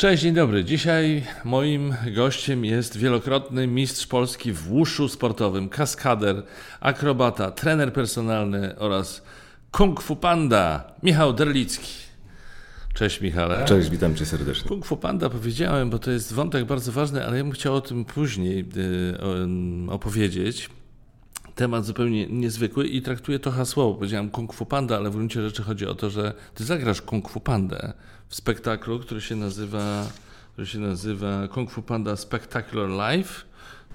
Cześć, dzień dobry. Dzisiaj moim gościem jest wielokrotny mistrz Polski w łuszu sportowym, kaskader, akrobata, trener personalny oraz kung fu panda, Michał Derlicki. Cześć Michale. Cześć, witam cię serdecznie. Kung fu panda powiedziałem, bo to jest wątek bardzo ważny, ale ja bym chciał o tym później y, opowiedzieć. Temat zupełnie niezwykły i traktuję to hasłowo. Powiedziałem kung fu panda, ale w gruncie rzeczy chodzi o to, że ty zagrasz kung fu pandę w spektaklu, który się nazywa, który się nazywa Kung Fu Panda Spectacular Live.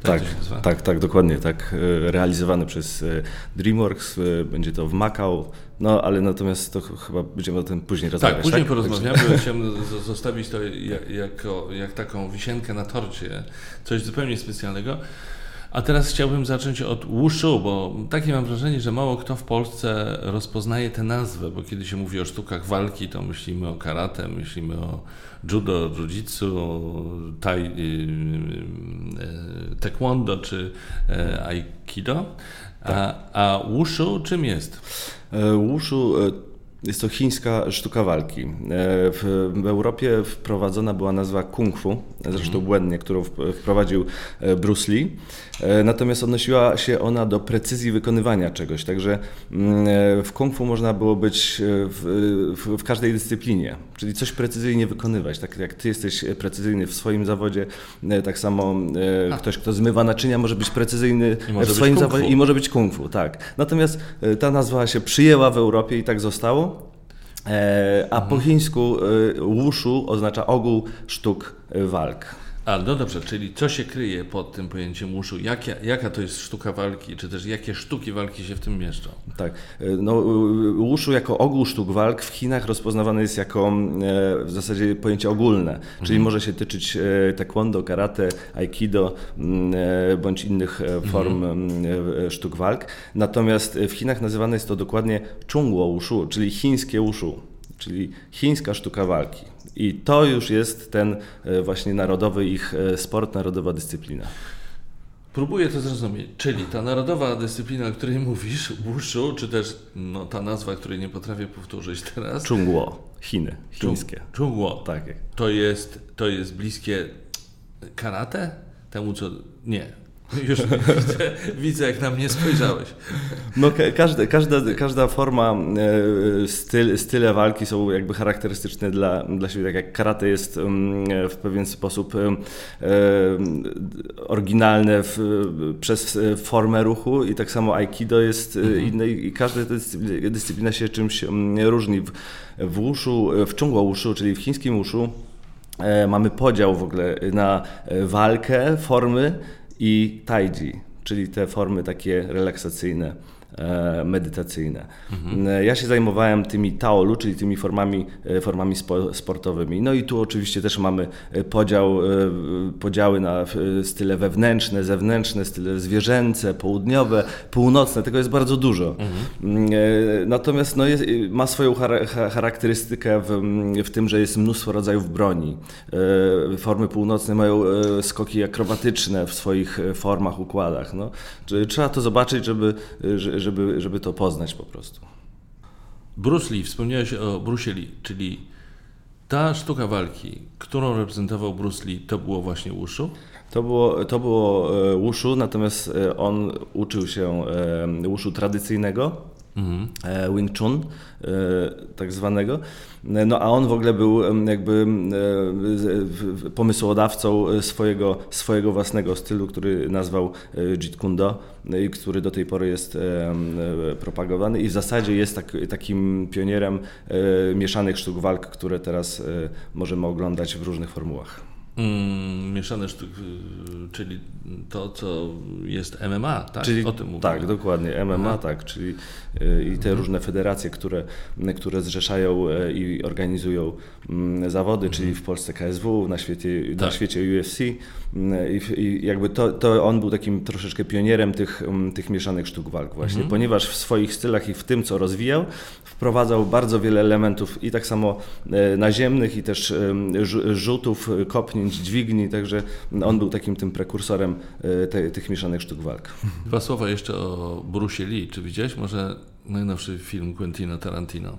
Tak, tak, tak, tak, dokładnie, tak. E, realizowany przez e, DreamWorks, e, będzie to w Macau, no ale natomiast to chyba będziemy o tym później rozmawiać. Tak, później tak? porozmawiamy, bo chciałem zostawić to jako, jak taką wisienkę na torcie, coś zupełnie specjalnego. A teraz chciałbym zacząć od wushu, bo takie mam wrażenie, że mało kto w Polsce rozpoznaje tę nazwę, bo kiedy się mówi o sztukach walki, to myślimy o karate, myślimy o judo, jiu-jitsu, tai, y, y, y, taekwondo czy e, aikido. A, a wushu czym jest? E, wushu e, jest to chińska sztuka walki. E, w, Europie wprowadzona była nazwa kung fu, zresztą mhm. błędnie, którą wprowadził e, Bruce Lee. E, natomiast odnosiła się ona do precyzji wykonywania czegoś. Także mm, w kung fu można było być w, w, w każdej dyscyplinie, czyli coś precyzyjnie wykonywać. Tak jak ty jesteś precyzyjny w swoim zawodzie, tak samo A. ktoś, kto zmywa naczynia, może być precyzyjny w swoim zawodzie i może być kung fu. Tak. Natomiast ta nazwa się przyjęła w Europie i tak zostało. E, a po chińsku e, wushu oznacza ogół sztuk walk. A, no dobrze, czyli co się kryje pod tym pojęciem wushu? Jaka, jaka to jest sztuka walki, czy też jakie sztuki walki się w tym mieszczą? Tak, no wushu jako ogół sztuk walk w Chinach rozpoznawane jest jako e, w zasadzie pojęcie ogólne, mhm. czyli może się tyczyć e, taekwondo, karate, aikido e, bądź innych form mhm. sztuk walk. Natomiast w Chinach nazywane jest to dokładnie chungwo wushu, czyli chińskie wushu, czyli chińska sztuka walki. I to już jest ten e, właśnie narodowy ich e, sport, narodowa dyscyplina. Próbuję to zrozumieć. Czyli ta narodowa dyscyplina, o której mówisz, wushu, czy też no, ta nazwa, której nie potrafię powtórzyć teraz. Chungwo, Chiny, chińskie. Chungwo. Tak. To jest, to jest bliskie karate? Temu co... Nie, Już widzę, widzę, jak na mnie spojrzałeś. No, każda, każda, każda forma, e, styl, style walki są jakby charakterystyczne dla, dla siebie. Tak jak karate jest mm, w pewien sposób e, oryginalne w, przez formę ruchu i tak samo aikido jest mhm. inne i każda dyscyplina się czymś mm, różni. W, w wushu, w czungło wushu, czyli w chińskim wushu e, mamy podział w ogóle na walkę, formy, i taiji, czyli te formy takie relaksacyjne medytacyjne. Mhm. Ja się zajmowałem tymi taolu, czyli tymi formami, e, formami sportowymi. No i tu oczywiście też mamy podział, podziały na style wewnętrzne, zewnętrzne, style zwierzęce, południowe, północne. Tego jest bardzo dużo. Mhm. Natomiast no jest, ma swoją charakterystykę w, w tym, że jest mnóstwo rodzajów broni. Formy północne mają skoki akrobatyczne w swoich formach, układach. No. Trzeba to zobaczyć, żeby, żeby, żeby to poznać po prostu. Bruce Lee, wspomniałeś o Bruce Lee, czyli ta sztuka walki, którą reprezentował Bruce Lee, to było właśnie Wushu? To było, to było e, Wushu, natomiast e, on uczył się e, Wushu tradycyjnego, mhm. Wing Chun tak zwanego. No a on w ogóle był jakby pomysłodawcą swojego, swojego własnego stylu, który nazwał Jeet Kune Do i który do tej pory jest propagowany i w zasadzie jest tak, takim pionierem mieszanych sztuk walk, które teraz możemy oglądać w różnych formułach. Mm, mieszane sztuki, czyli to, co jest MMA, tak? Czyli, o tym mówimy. Tak, dokładnie, MMA, Aha. tak, czyli y, i te mhm. różne federacje, które, które zrzeszają e, i organizują mm, zawody, mhm. czyli w Polsce KSW, na świecie, tak. na świecie UFC mm, i, i, jakby to, to on był takim troszeczkę pionierem tych, tych mieszanych sztuk walk właśnie, mhm. ponieważ w swoich stylach i w tym, co rozwijał, wprowadzał bardzo wiele elementów i tak samo e, naziemnych i też rzutów, kopnięć, dźwigni, także on był takim tym prekursorem e, te, tych mieszanych sztuk walk. Dwa słowa jeszcze o Bruce Lee. Czy widziałeś może najnowszy film Quentina Tarantino?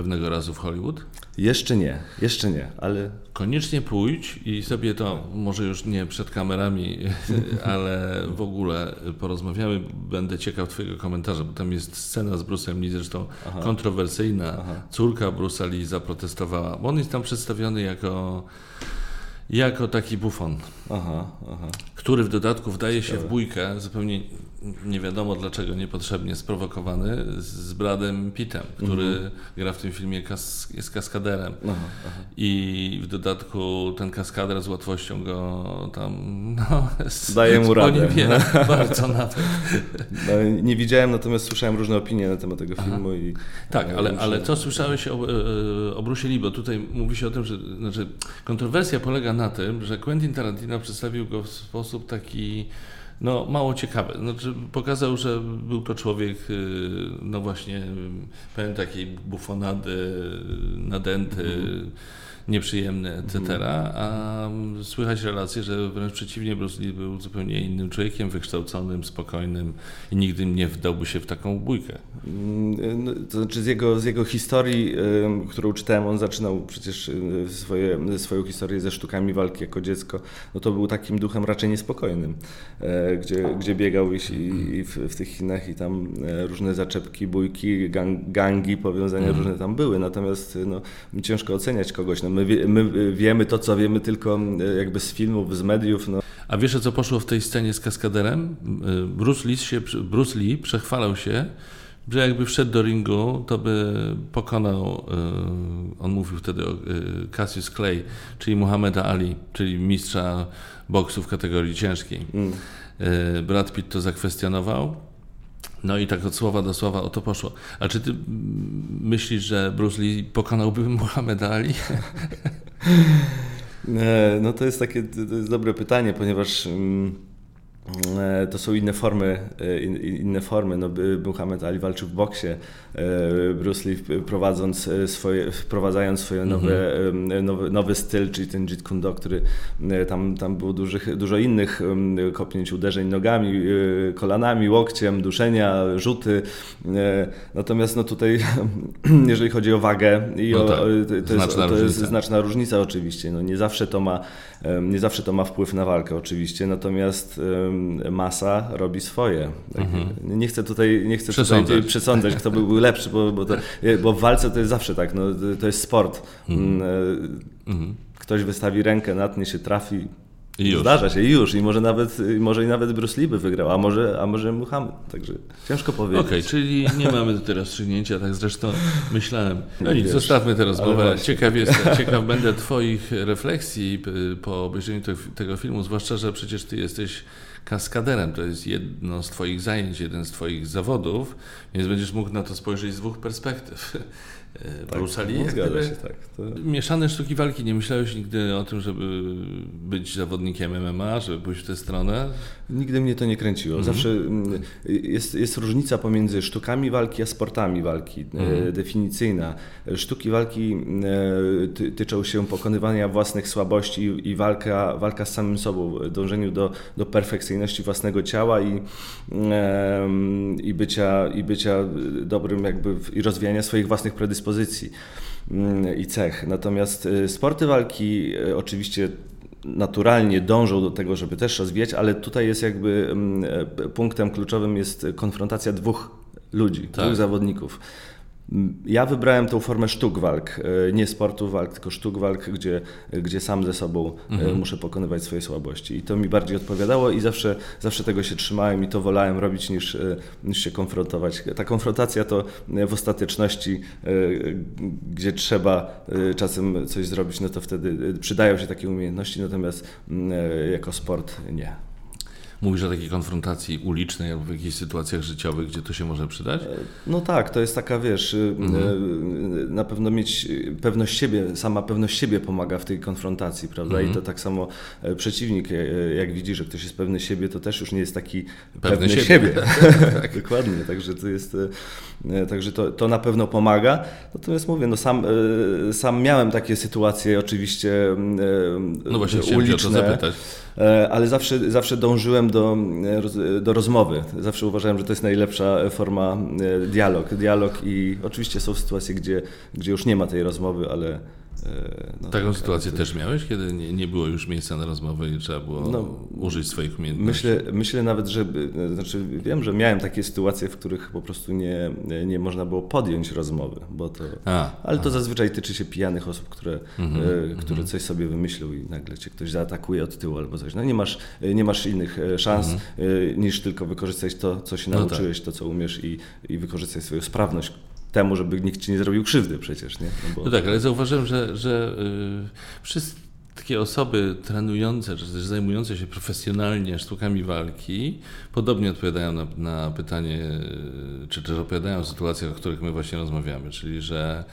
Pewnego razu w Hollywood? Jeszcze nie, jeszcze nie, ale... Koniecznie pójdź i sobie to, może już nie przed kamerami, ale w ogóle porozmawiamy. Będę ciekaw Twojego komentarza, bo tam jest scena z Bruce'em Lee, zresztą Aha. kontrowersyjna. Aha. Córka Bruce'a Lee zaprotestowała, bo on jest tam przedstawiony jako jako taki bufon, aha, aha. który w dodatku wdaje się w bójkę, zupełnie nie wiadomo dlaczego, niepotrzebnie sprowokowany, z Bradem Pittem, który mhm. gra w tym filmie, kas jest kaskaderem. Aha, aha. I w dodatku ten kaskader z łatwością go tam no, daje mu radę. bardzo nawet. No, nie widziałem, natomiast słyszałem różne opinie na temat tego filmu. I, tak, ale, ale co słyszałeś o, e, o Bruce Lee, bo tutaj mówi się o tym, że znaczy, kontrowersja polega na tym, że Quentin Tarantino przedstawił go w sposób taki no, mało ciekawy. Znaczy, pokazał, że był to człowiek, y, no właśnie, pełen takiej bufonady, nadęty. Mm nieprzyjemny, etc. Mhm. A słychać relacje, że wręcz przeciwnie, Bruce Lee był zupełnie innym człowiekiem, wykształconym, spokojnym i nigdy nie wdałby się w taką bójkę. Mm, no, to znaczy z jego, z jego historii, którą czytałem, on zaczynał przecież y, swoje, swoją historię ze sztukami walki jako dziecko, no to był takim duchem raczej niespokojnym, e, gdzie, gdzie biegał i, i w, w, tych Chinach i tam e, różne zaczepki, bójki, gang, gangi, powiązania mm. różne tam były, natomiast no, ciężko oceniać kogoś. No, my, my wiemy to, co wiemy tylko jakby z filmów, z mediów. No. A wiesz, co poszło w tej scenie z kaskaderem? Y, Bruce Lee, się, Bruce Lee przechwalał się, że jakby wszedł do ringu, to by pokonał, y, on mówił wtedy o y, Cassius Clay, czyli Muhammeda Ali, czyli mistrza boksu w kategorii ciężkiej. Mm. Brad Pitt to zakwestionował, no i tak od słowa do słowa o to poszło. A czy ty myślisz, że Bruce Lee pokonałby Muhammad Ali? E, no to jest takie to jest dobre pytanie, ponieważ. E, to są inne formy, e, inne formy. No, Muhammad Ali walczył w boksie, e, Bruce Lee prowadząc swoje, wprowadzając swoje mhm. nowe, nowy, nowy styl, czyli ten Jeet Kune Do, który tam, tam było dużych, dużo innych kopnięć, uderzeń nogami, kolanami, łokciem, duszenia, rzuty. Natomiast no tutaj, jeżeli chodzi o wagę, i no tak. o, to, jest, to jest znaczna różnica oczywiście. No, nie, zawsze to ma, nie zawsze to ma wpływ na walkę oczywiście, natomiast masa robi swoje. Tak? Mhm. Nie chcę tutaj, nie chcę przesądzać. tutaj przesądzać, kto by był lepszy, bo, bo, to, bo w walce to jest zawsze tak, no, to jest sport. Mhm. Mm, e, mhm. Ktoś wystawi rękę, natnie się, trafi, i Zdarza się już. I może nawet, może i nawet Bruce Lee by wygrał, a może, a może Muhammad. Także ciężko powiedzieć. Okej, okay, czyli nie mamy do teraz rozstrzygnięcia, tak zresztą myślałem. No nic, zostawmy tę rozmowę. Ciekaw, jest, ciekaw będę Twoich refleksji po obejrzeniu tego filmu, zwłaszcza, że przecież Ty jesteś kaskaderem. To jest jedno z Twoich zajęć, jeden z Twoich zawodów, więc będziesz mógł na to spojrzeć z dwóch perspektyw. E, tak, Bruce'a Lee. No, zgadza się, tak. To... Mieszane sztuki walki. Nie myślałeś nigdy o tym, żeby być zawodnikiem MMA, żeby pójść w tę stronę? Nigdy mnie to nie kręciło. Mhm. Zawsze mm, jest, jest różnica pomiędzy sztukami walki a sportami walki, e, mhm. definicyjna. Sztuki walki e, ty, tyczą się pokonywania własnych słabości i walka, walka z samym sobą, dążeniu do, do perfekcyjności własnego ciała i, i, bycia, i bycia dobrym jakby i rozwijania swoich własnych predyspozycji predyspozycji mm, i cech. Natomiast y, sporty walki y, oczywiście naturalnie dążą do tego, żeby też rozwijać, ale tutaj jest jakby mm, e, punktem kluczowym jest konfrontacja dwóch ludzi, tak. dwóch zawodników. Ja wybrałem tą formę sztuk walk, e, nie sportu walk, tylko sztuk walk, gdzie, gdzie sam ze sobą e, mhm. muszę pokonywać swoje słabości. I to mi bardziej odpowiadało i zawsze, zawsze tego się trzymałem i to wolałem robić niż, e, niż się konfrontować. Ta konfrontacja to w ostateczności, gdzie trzeba czasem coś zrobić, no to wtedy przydają się takie umiejętności, natomiast jako sport nie. Mówisz o takiej konfrontacji ulicznej albo w jakichś sytuacjach życiowych, gdzie to się może przydać? No tak, to jest taka, wiesz, y, mhm. Y, na pewno mieć pewność siebie, sama pewność siebie pomaga w tej konfrontacji, prawda? Mhm. I to tak samo e, przeciwnik, e, jak widzi, że ktoś jest pewny siebie, to też już nie jest taki pewny, pewny siebie. siebie. tak. Dokładnie, także to jest, e, także to, to na pewno pomaga. Natomiast mówię, no sam, sam miałem takie sytuacje oczywiście no właśnie, uliczne. E, ale zawsze, zawsze dążyłem do, e, do rozmowy. Zawsze uważałem, że to jest najlepsza forma e, dialog. Dialog i oczywiście są sytuacje, gdzie, gdzie już nie ma tej rozmowy, ale no Taką tak, sytuację też miałeś, kiedy nie, nie, było już miejsca na rozmowę i trzeba było no, użyć swoich umiejętności? Myślę, myślę nawet, że znaczy wiem, że miałem takie sytuacje, w których po prostu nie, nie można było podjąć rozmowy, bo to, a, ale to zazwyczaj tyczy się pijanych osób, które, mm -hmm, które mm -hmm. coś sobie wymyślą i nagle cię ktoś zaatakuje od tyłu albo coś. No nie masz, nie masz innych e, szans mm -hmm. niż tylko wykorzystać to, co się nauczyłeś, no tak. to, co umiesz i, i wykorzystać swoją sprawność, temu, żeby nikt ci nie zrobił krzywdy przecież. Nie? No, bo... no tak, ale zauważyłem, że, że yy, wszystkie osoby trenujące, czy też zajmujące się profesjonalnie sztukami walki, podobnie odpowiadają na, na pytanie, y, czy też opowiadają o sytuacjach, o których my właśnie rozmawiamy, czyli że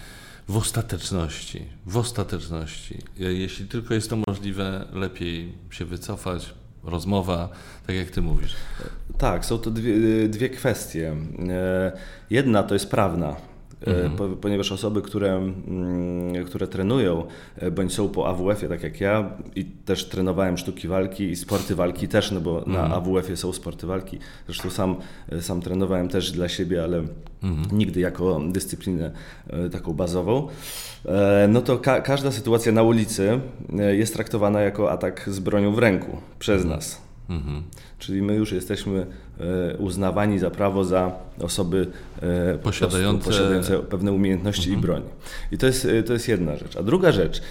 w ostateczności, w ostateczności, jeśli tylko jest to możliwe, lepiej się wycofać, rozmowa, tak jak ty mówisz. Tak, są to dwie, dwie kwestie. E, jedna to jest prawna. E, mhm. ponieważ osoby, które, mm, które trenują e, bądź są po AWF-ie, tak jak ja, i też trenowałem sztuki walki i sporty walki też, no bo mhm. na AWF-ie są sporty walki. Zresztą sam, sam trenowałem też dla siebie, ale mhm. nigdy jako dyscyplinę taką bazową. No to ka każda sytuacja na ulicy jest traktowana jako atak z bronią w ręku przez mhm. nas. Mhm. Czyli my już jesteśmy e, uznawani za prawo za osoby e, posiadające, posiadające pewne umiejętności mhm. i broń. I to jest, e, to jest jedna rzecz. A druga rzecz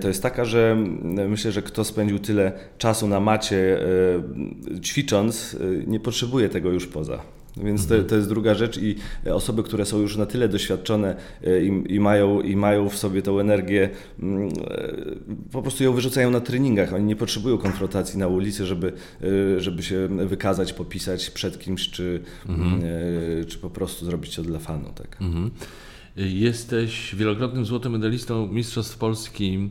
to jest taka, że myślę, że kto spędził tyle czasu na macie ćwicząc, nie potrzebuje tego już poza. Więc to, to jest druga rzecz i osoby, które są już na tyle doświadczone e, i, i, mają, i mają w sobie tą energię, mm, e, po prostu ją wyrzucają na treningach. Oni nie potrzebują konfrontacji na ulicy, żeby, e, żeby się wykazać, popisać przed kimś, czy, mhm. czy po prostu zrobić to dla fanu. Tak. Mhm. Jesteś wielokrotnym złotym medalistą Mistrzostw Polski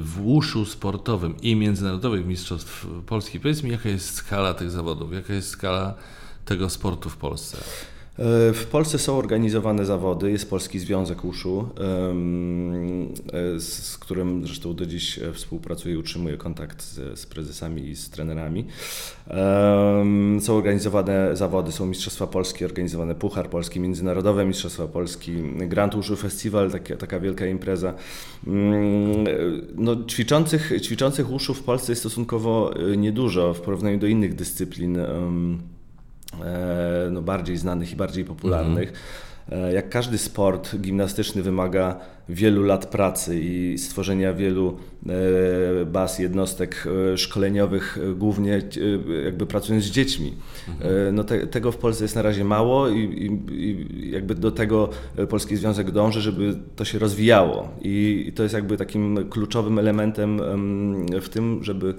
w łuszu sportowym i międzynarodowych Mistrzostw Polski. Powiedz mi, jaka jest skala tych zawodów, jaka jest skala tego sportu w Polsce? E, w Polsce są organizowane zawody, jest Polski Związek Uszu, e, z którym zresztą do dziś e, współpracuję utrzymuję kontakt z, z prezesami i z trenerami. Są organizowane zawody, są Mistrzostwa Polskie, organizowane Puchar Polski, Międzynarodowe Mistrzostwa Polski, Grand Uszu Festiwal, taka, taka wielka impreza. Mm, no, ćwiczących, ćwiczących uszu w Polsce jest stosunkowo niedużo w porównaniu do innych dyscyplin. E, no, bardziej znanych i bardziej popularnych. Mhm. Jak każdy sport gimnastyczny wymaga wielu lat pracy i stworzenia wielu e, baz, jednostek e, szkoleniowych, e, głównie jakby pracując z dziećmi. Mhm. No te, tego w Polsce jest na razie mało i, i, i, jakby do tego Polski Związek dąży, żeby to się rozwijało. I, I, to jest jakby takim kluczowym elementem w tym, żeby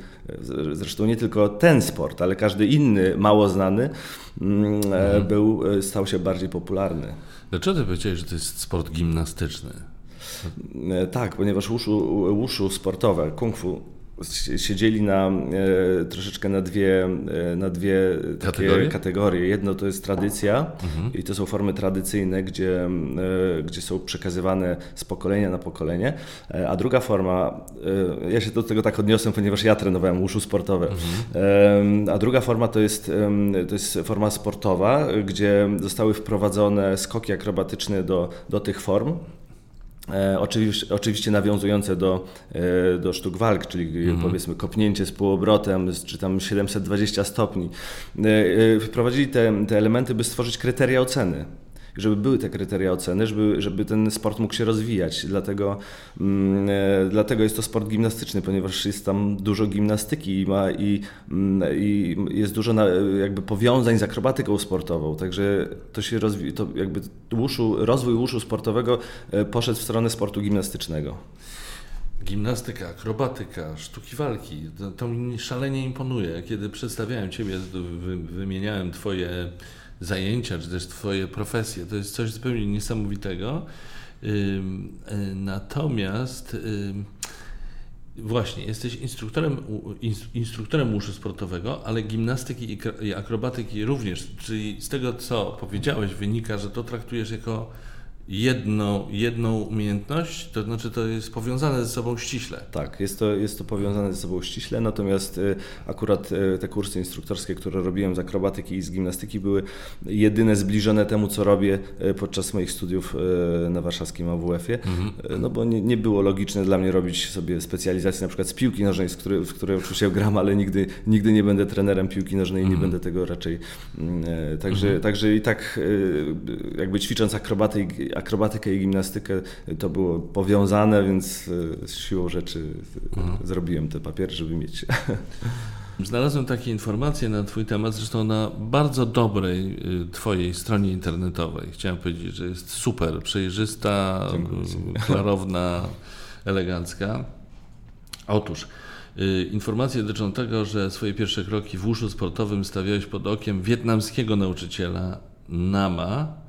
zresztą nie tylko ten sport, ale każdy inny, mało znany, mm, mhm. był, stał się bardziej popularny. Dlaczego ty powiedziałeś, że to jest sport gimnastyczny? E, tak, ponieważ wushu sportowe, kung fu siedzieli na, e, troszeczkę na dwie, e, na dwie kategorie? kategorie. Jedno to jest tradycja mhm. i to są formy tradycyjne, gdzie, e, gdzie są przekazywane z pokolenia na pokolenie, e, a druga forma, ja się do tego tak odniosłem, ponieważ ja trenowałem uszu sportowe, mhm. a druga forma to jest, to jest forma sportowa, gdzie zostały wprowadzone skoki akrobatyczne do, do tych form. E, oczywiście, oczywiście nawiązujące do, e, do sztuk walk, czyli mm -hmm. powiedzmy kopnięcie z półobrotem, czy tam 720 stopni. E, wprowadzili te, te elementy, by stworzyć kryteria oceny żeby były te kryteria oceny, żeby, żeby ten sport mógł się rozwijać. Dlatego, mm, e, dlatego jest to sport gimnastyczny, ponieważ jest tam dużo gimnastyki i, ma, i, mm, i jest dużo na, jakby powiązań z akrobatyką sportową. Także to się rozwi- to jakby łuszu, rozwój łuszu sportowego e, poszedł w stronę sportu gimnastycznego. Gimnastyka, akrobatyka, sztuki walki, to, to mi szalenie imponuje. Kiedy przedstawiałem Ciebie, wymieniałem Twoje zajęcia, czy też Twoje profesje. To jest coś zupełnie niesamowitego. Y, natomiast właśnie, jesteś instruktorem, instruktorem uszu sportowego, ale gimnastyki i akrobatyki również. Czyli z tego, co powiedziałeś, wynika, że to traktujesz jako jedną, jedną umiejętność, to znaczy to jest powiązane ze sobą ściśle. Tak, jest to, jest to powiązane ze sobą ściśle, natomiast y, akurat y, te kursy instruktorskie, które robiłem z akrobatyki i z gimnastyki były jedyne zbliżone temu, co robię y, podczas moich studiów na warszawskim AWF-ie, mhm. no bo nie, nie było logiczne dla mnie robić sobie specjalizacji na przykład z piłki nożnej, z której, w której oczywiście gram, ale nigdy, nigdy nie będę trenerem piłki nożnej i nie mhm. będę tego raczej. Także, mhm. także i tak jakby ćwicząc akrobatykę akrobatykę i gimnastykę to było powiązane, więc e, z siłą rzeczy e, mhm. zrobiłem te papiery, żeby mieć. Znalazłem takie informacje na Twój temat, zresztą na bardzo dobrej e, Twojej stronie internetowej. Chciałem powiedzieć, że jest super, przejrzysta, klarowna, elegancka. Otóż informacje dotyczą tego, że swoje pierwsze kroki w łóżu sportowym stawiałeś pod okiem wietnamskiego nauczyciela Nama,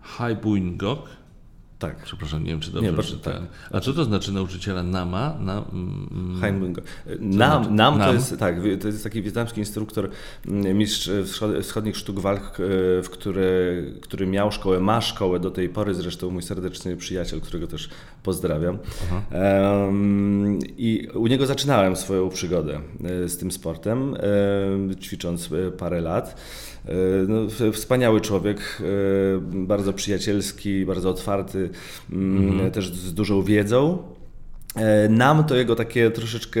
Hai Buin Gok. Tak. Przepraszam, nie wiem, czy dobrze nie, czytałem. Tak. A co to znaczy nauczyciela Nama? Na, mm, Nam, znaczy? Nam to jest, tak, to jest taki wietnamski instruktor, mm, mistrz wschodnich sztuk walk, e, w który, który miał szkołę, ma szkołę do tej pory, zresztą mój serdeczny przyjaciel, którego też pozdrawiam. Um, I u niego zaczynałem swoją przygodę e, z tym sportem, ćwicząc e, parę lat. E, no, wspaniały człowiek, e, bardzo przyjacielski, bardzo otwarty, mm. też z dużą wiedzą. E, nam to jego takie troszeczkę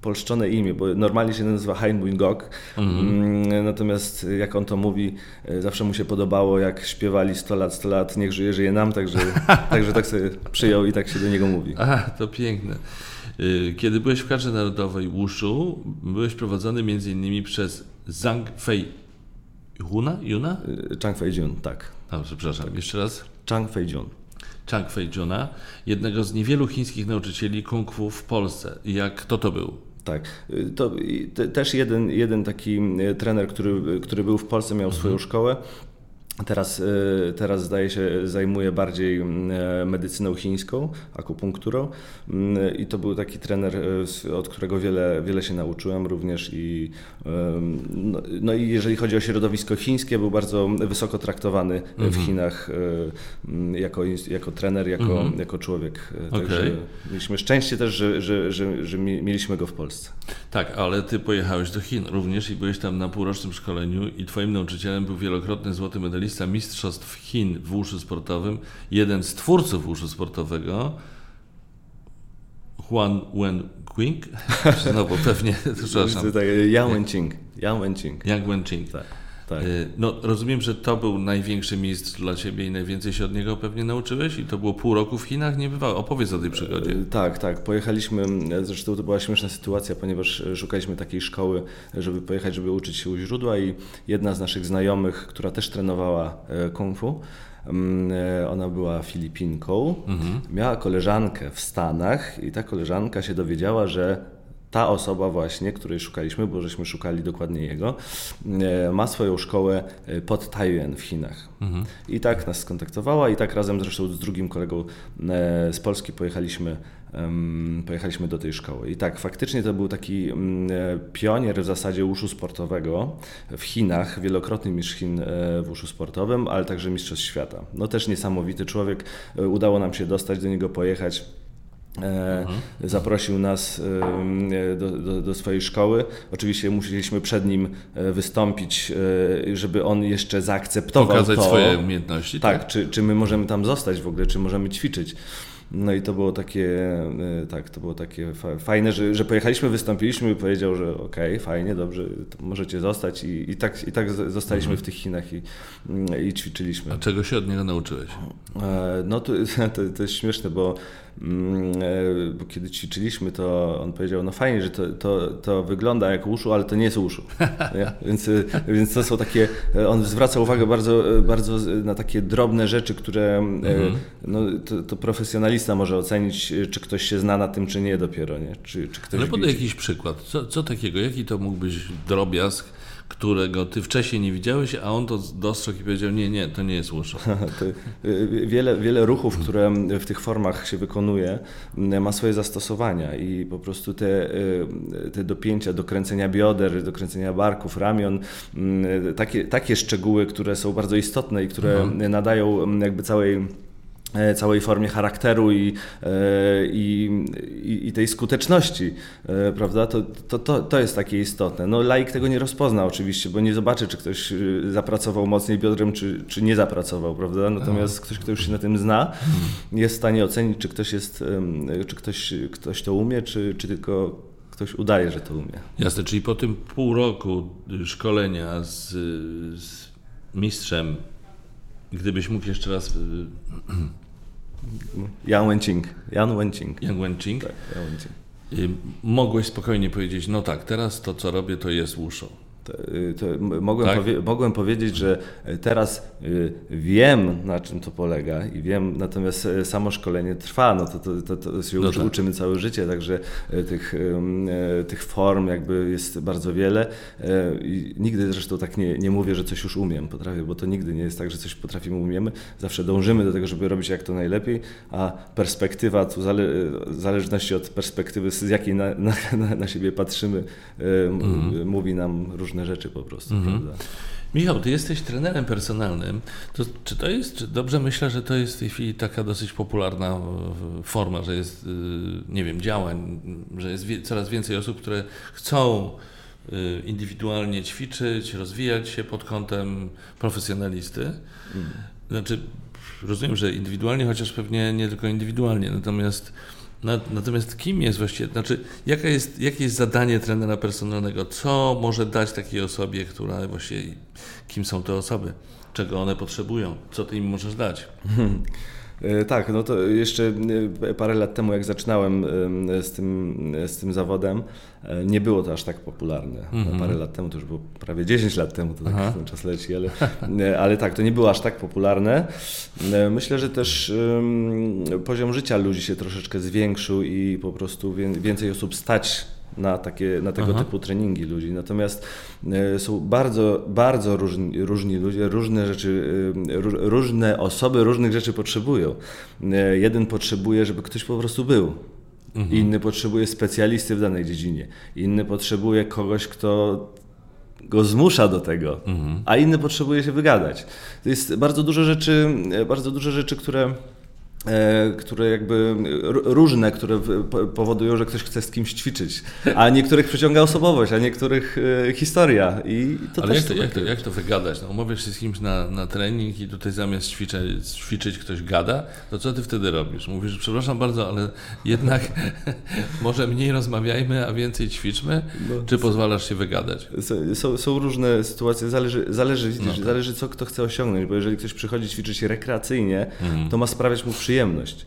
polszczone imię, bo normalnie się nazywa Hein Gok, mm. natomiast jak on to mówi, zawsze mu się podobało, jak śpiewali 100 lat, 100 lat, niech żyje, żyje nam, także, także tak sobie przyjął i tak się do niego mówi. A, to piękne. Kiedy byłeś w kadrze narodowej Wushu, byłeś prowadzony między innymi przez Zhang Fei Huna? Yuna? Y, Chang Fei Jun, tak. A, przepraszam, tak. jeszcze raz. Chang Fei Jun. Chang Fei Juna, jednego z niewielu chińskich nauczycieli kung fu w Polsce. Jak kto to był? Tak. Y, to te, też jeden, jeden taki y, trener, który, który był w Polsce, miał mhm. swoją szkołę. Teraz, e, teraz zdaje się zajmuje bardziej mm, e, medycyną chińską, akupunkturą mm, i to był taki trener, e, od którego wiele, wiele się nauczyłem również i no, no i jeżeli chodzi o środowisko chińskie, był bardzo wysoko traktowany mhm. w Chinach mm, jako, jako trener, jako, mhm. jako człowiek. Także okay. mieliśmy szczęście też, że, że, że, że mieliśmy go w Polsce. Tak, ale ty pojechałeś do Chin również i byłeś tam na półrocznym szkoleniu i twoim nauczycielem był wielokrotny złoty medalista Mistrzostw Chin w wuszu sportowym, jeden z twórców wuszu sportowego, Huan Wen-Qing, znowu pewnie, przepraszam. Yang Wenqing. Yang Wenqing. Yang Wenqing. Tak. Tak. Y, no, rozumiem, że to był największy mistrz dla Ciebie i najwięcej się od niego pewnie nauczyłeś i to było pół roku w Chinach, nie bywało. Opowiedz o tej przygodzie. Y, tak, tak. Pojechaliśmy, zresztą to była śmieszna sytuacja, ponieważ szukaliśmy takiej szkoły, żeby pojechać, żeby uczyć się u źródła i jedna z naszych znajomych, która też trenowała kung fu, mm, ona była Filipinką, mhm. miała koleżankę w Stanach i ta koleżanka się dowiedziała, że ta osoba właśnie, której szukaliśmy, bo żeśmy szukali dokładnie jego, e, ma swoją szkołę e, pod Taiyuan w Chinach. Mhm. I tak nas skontaktowała i tak razem zresztą z drugim kolegą e, z Polski pojechaliśmy pojechaliśmy do tej szkoły. I tak, faktycznie to był taki mm, pionier w zasadzie uszu sportowego w Chinach, wielokrotny mistrz Chin w uszu sportowym, ale także mistrzostw świata. No też niesamowity człowiek. Udało nam się dostać do niego, pojechać. Mhm. Zaprosił nas do, do, do, swojej szkoły. Oczywiście musieliśmy przed nim e, wystąpić, e, żeby on jeszcze zaakceptował Pokazać to. swoje umiejętności. Tak, tak, Czy, czy my możemy tam zostać w ogóle, czy możemy ćwiczyć. No i to było takie, e, tak, to było takie fajne, że, że pojechaliśmy, wystąpiliśmy i powiedział, że okej, okay, fajnie, dobrze, możecie zostać i, i, tak, i tak zostaliśmy mhm. w tych Chinach i, i ćwiczyliśmy. A czego się od niego nauczyłeś? No to, to, to jest śmieszne, bo e, bo kiedy ćwiczyliśmy, to on powiedział, no fajnie, że to, to, to wygląda jak uszu, ale to nie jest uszu. więc, e, więc to są takie, e, on zwraca uwagę bardzo, bardzo na takie drobne rzeczy, które mhm. no, to, to, profesjonalista może ocenić, czy ktoś się zna na tym, czy nie dopiero. Nie? Czy, czy ktoś ale podaj jakiś przykład. Co, co takiego? Jaki to mógł być drobiazg, którego ty wcześniej nie widziałeś, a on to dostrzegł i powiedział, nie, nie, to nie jest łuszu. Y, wiele, wiele ruchów, które w tych formach się wykonuje, ma swoje zastosowania i po prostu te, te dopięcia, dokręcenia bioder, dokręcenia barków, ramion, takie, takie szczegóły, które są bardzo istotne i które mhm. nadają jakby całej całej formie charakteru i, e, i, i, tej skuteczności, e, prawda? To, to, to, to jest takie istotne. No, laik tego nie rozpozna oczywiście, bo nie zobaczy, czy ktoś zapracował mocniej biodrem, czy, czy nie zapracował, prawda? Natomiast ktoś, kto już się na tym zna, jest w stanie ocenić, czy ktoś jest, czy ktoś, ktoś to umie, czy, czy tylko ktoś udaje, że to umie. Jasne, czyli po tym pół roku szkolenia z, z mistrzem, gdybyś mógł jeszcze raz Yang Wenqing. Yang Wenqing. Wenqing. Tak, Yang Wenqing. Mogłeś spokojnie powiedzieć, no tak, teraz to co robię to jest Wushu. To, y, to mogłem, tak? powie, mogłem powiedzieć, że teraz y, wiem, na czym to polega i wiem, natomiast e, samo szkolenie trwa, no to, to, to, się no tak. uczymy całe życie, także e, tych, tych form jakby jest bardzo wiele i nigdy zresztą tak nie, nie mówię, że coś już umiem, potrafię, bo to nigdy nie jest tak, że coś potrafimy, umiemy, zawsze dążymy do tego, żeby robić jak to najlepiej, a perspektywa, tu zale, w zależności od perspektywy, z jakiej na, na, na siebie patrzymy, mhm. mówi nam różne różne rzeczy po prostu. Mhm. Michał, ty jesteś trenerem personalnym. To, czy to jest, czy dobrze myślę, że to jest w tej chwili taka dosyć popularna forma, że jest, y, nie wiem, działań, że jest coraz więcej osób, które chcą y, indywidualnie ćwiczyć, rozwijać się pod kątem profesjonalisty. Mhm. Znaczy, rozumiem, że indywidualnie, chociaż pewnie nie tylko indywidualnie, natomiast Natomiast kim jest właściwie, znaczy jaka jest, jakie jest zadanie trenera personalnego? Co może dać takiej osobie, która właściwie, kim są te osoby? Czego one potrzebują? Co ty im możesz dać? E, tak, no to jeszcze e, parę lat temu, jak zaczynałem z tym, z tym zawodem, e, nie było to aż tak popularne. Mm -hmm. Parę lat temu, to już było prawie 10 lat temu, to tak Aha. ten czas leci, ale, ale tak, to nie było aż tak popularne. Myślę, że też poziom życia ludzi się troszeczkę zwiększył i po prostu więcej osób stać na, takie, na tego Aha. typu treningi ludzi. Natomiast e, są bardzo, bardzo różni, różni ludzie, różne rzeczy, e, różne osoby różnych rzeczy potrzebują. E, jeden potrzebuje, żeby ktoś po prostu był. Mhm. Inny potrzebuje specjalisty w danej dziedzinie. Inny potrzebuje kogoś, kto go zmusza do tego, mhm. a inny potrzebuje się wygadać. To jest bardzo dużo rzeczy, bardzo dużo rzeczy, które które jakby różne, które powodują, że ktoś chce z kimś ćwiczyć, a niektórych przyciąga osobowość, a niektórych e, historia. I to Ale jak to, jak, to, jak to wygadać? No, umawiasz się z kimś na, na trening i tutaj zamiast ćwiczyć, ćwiczyć ktoś gada, to co ty wtedy robisz? Mówisz, przepraszam bardzo, ale jednak może mniej rozmawiajmy, a więcej ćwiczmy, no, czy pozwalasz się wygadać? Są, są różne sytuacje, zależy, zależy, no tak. zależy co kto chce osiągnąć, bo jeżeli ktoś przychodzi ćwiczyć rekreacyjnie, mm. to ma sprawiać mu przyjemność przyjemność.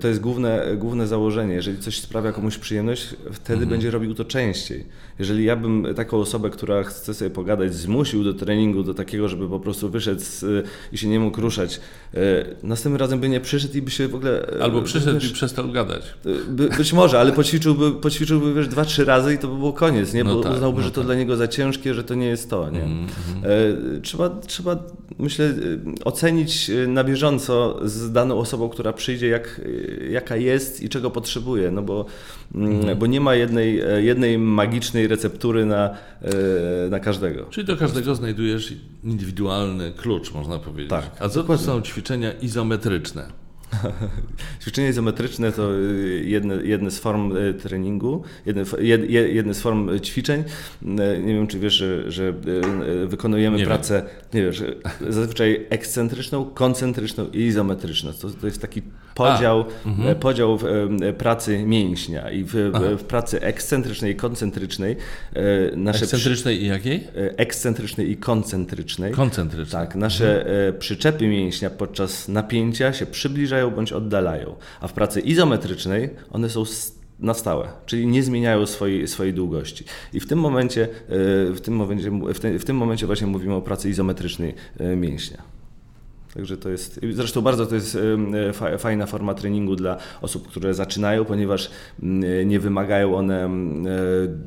To jest główne, główne założenie. Jeżeli coś sprawia komuś przyjemność, wtedy mhm. będzie robił to częściej. Jeżeli ja bym taką osobę, która chce sobie pogadać, zmusił do treningu, do takiego, żeby po prostu wyszedł z, i się nie mógł ruszać, e, następnym razem by nie przyszedł i by się w ogóle... E, Albo przyszedł wiesz, i przestał gadać. E, by, być może, ale poćwiczyłby, poćwiczyłby wiesz, dwa, trzy razy i to by było koniec, nie? bo no tak, uznałby, no że to tak. dla niego za ciężkie, że to nie jest to. Nie? -hmm. Trzeba, trzeba, myślę, ocenić na bieżąco z daną osobą, która przyjdzie, jak, jaka jest i czego potrzebuje, no bo, mm. bo nie ma jednej, jednej magicznej receptury na, e, na każdego. Czyli do każdego znajdujesz indywidualny klucz, można powiedzieć. Tak. A co to są ćwiczenia izometryczne? Ćwiczenia izometryczne to y, jedne, jedne z form y, treningu, jedne, jedne z form ćwiczeń. Y, nie wiem, czy wiesz, że, że wykonujemy nie pracę, wiem. nie wiesz, zazwyczaj ekscentryczną, koncentryczną i izometryczną. To, to jest taki podział, mhm. podział pracy mięśnia i w, w, pracy ekscentrycznej i koncentrycznej nasze... Ekscentrycznej i jakiej? Ekscentrycznej i koncentrycznej. Koncentrycznej. Tak, nasze mhm. przyczepy mięśnia podczas napięcia się przybliżają bądź oddalają. A w pracy izometrycznej one są na stałe, czyli nie zmieniają swojej, swojej długości. I w tym momencie, e, w tym momencie, w, te, w tym momencie właśnie mówimy o pracy izometrycznej e, mięśnia. Także to jest, zresztą bardzo to jest e, fajna forma treningu dla osób, które zaczynają, ponieważ nie wymagają one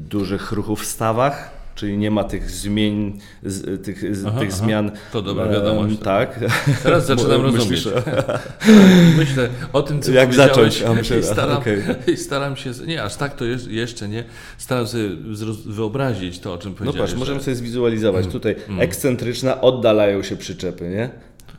dużych ruchów w stawach, czyli nie ma tych zmian, z, tych, Aha, tych aha. zmian. To dobra wiadomość. Tak. Teraz zaczynam rozumieć. że- Myślę o tym, co Jak zacząć? A myślę, i staram, okej. i staram się, nie, aż tak to jest, jeszcze nie, staram zroz- wyobrazić to, o czym No powiedziałeś. patrz, możemy że- sobie zwizualizować. Tutaj Mm. ekscentryczna, oddalają się przyczepy, nie?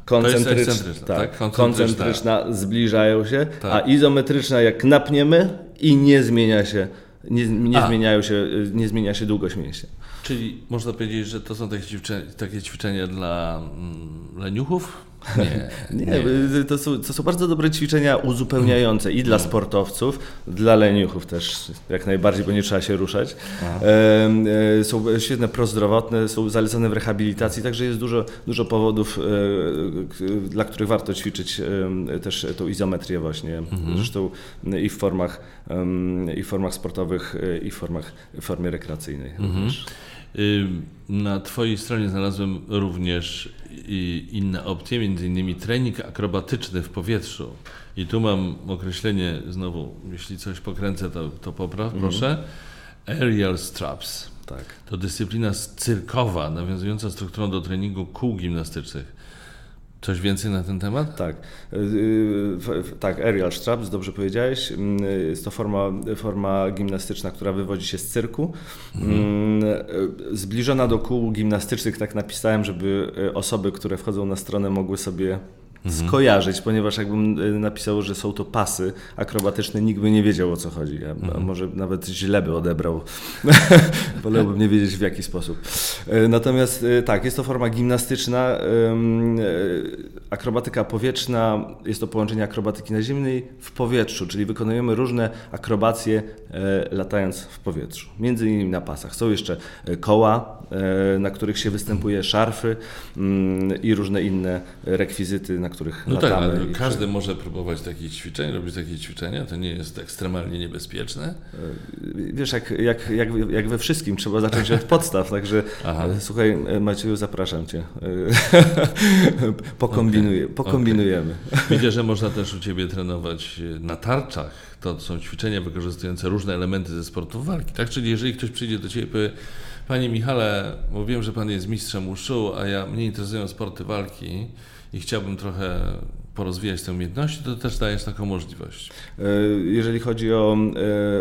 Koncentryczna, tak, tak? Koncentryczna. koncentryczna zbliżają się, Tak. a izometryczna jak napniemy i nie zmienia się, nie, nie, zmieniają się, nie zmienia się długość mięśnia. Czyli można powiedzieć, że to są takie ćwiczenia, takie ćwiczenia dla mm, leniuchów? Nie. Nie, y, To, są, to są bardzo dobre ćwiczenia uzupełniające i dla sportowców, dla leniuchów też jak najbardziej, bo nie trzeba się ruszać. E, są świetne prozdrowotne, są zalecane w rehabilitacji, także jest dużo, dużo powodów, e, dla których warto ćwiczyć e, też tą izometrię właśnie. Zresztą i w formach, i w formach sportowych, e, i w formach w formie rekreacyjnej. również. Na Twojej stronie znalazłem również inne opcje, między innymi trening akrobatyczny w powietrzu. I tu mam określenie, znowu, jeśli coś pokręcę, to, to popraw, proszę. Aerial straps. Tak. To dyscyplina cyrkowa, nawiązująca strukturą do treningu kół gimnastycznych. Coś więcej na ten temat? Tak, Y, y, tak, aerial straps, dobrze powiedziałeś. Mm, Jest to forma, forma gimnastyczna, która wywodzi się z cyrku. Mm, y, Zbliżona do kół gimnastycznych, tak napisałem, żeby osoby, które wchodzą na stronę, mogły sobie skojarzyć, ponieważ jakbym y, napisał, że są to pasy akrobatyczne, nikt by nie wiedział o co chodzi. A, a może nawet źle by odebrał. Wolałbym nie wiedzieć w jaki sposób. E, Natomiast e, tak, jest to forma gimnastyczna. Akrobatyka powietrzna jest to połączenie akrobatyki naziemnej w powietrzu, czyli wykonujemy różne akrobacje latając w powietrzu. Między innymi na pasach. Są jeszcze koła, na których się występuje, szarfy i różne inne rekwizyty, na których No tak, latamy. ale i każdy może próbować takich ćwiczeń, robić takie ćwiczenia, to nie jest ekstremalnie niebezpieczne. Wiesz, jak, jak, jak, jak we wszystkim, trzeba zacząć od podstaw, także Aha. e, słuchaj e, Macieju, zapraszam Cię. E, Pokombinuję, pokombinujemy. Widzę, że można też u Ciebie trenować e, na tarczach. To są ćwiczenia wykorzystujące różne elementy ze sportów walki. Tak, czyli jeżeli ktoś przyjdzie do Ciebie i powie, Panie Michale, bo wiem, że Pan jest mistrzem uszu, a ja mnie interesują sporty walki i chciałbym trochę porozwijać te umiejętności, to też dajesz taką możliwość. E, Jeżeli chodzi o,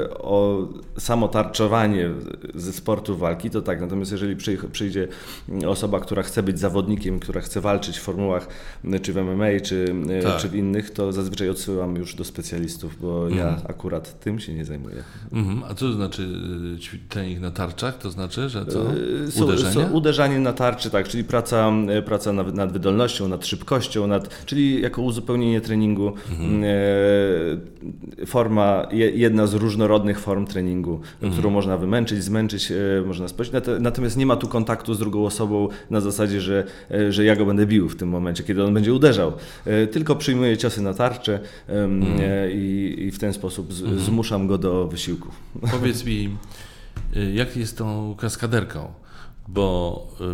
e, o samo tarczowanie ze sportu walki, to tak. Natomiast jeżeli przyj- przyjdzie osoba, która chce być zawodnikiem, która chce walczyć w formułach m, czy w MMA, czy, e, Tak. czy w innych, to zazwyczaj odsyłam już do specjalistów, bo ja Mhm. akurat tym się nie zajmuję. Mhm. A co to znaczy trening na tarczach? To znaczy, że co? E, Uderzenie? są Uderzanie na tarczy, tak, czyli praca, e, praca nad, nad wydolnością, nad szybkością, nad, czyli jako uzupełnienie treningu, Mhm. e, forma, je, jedna z różnorodnych form treningu, Mhm. którą można wymęczyć, zmęczyć, e, można spać. Nat- Natomiast nie ma tu kontaktu z drugą osobą na zasadzie, że, e, że ja go będę bił w tym momencie, kiedy on będzie uderzał. Tylko przyjmuję ciosy na tarczę Mhm. i, i w ten sposób z, zmuszam go do wysiłku. Powiedz mi, jak jest tą kaskaderką? Bo y,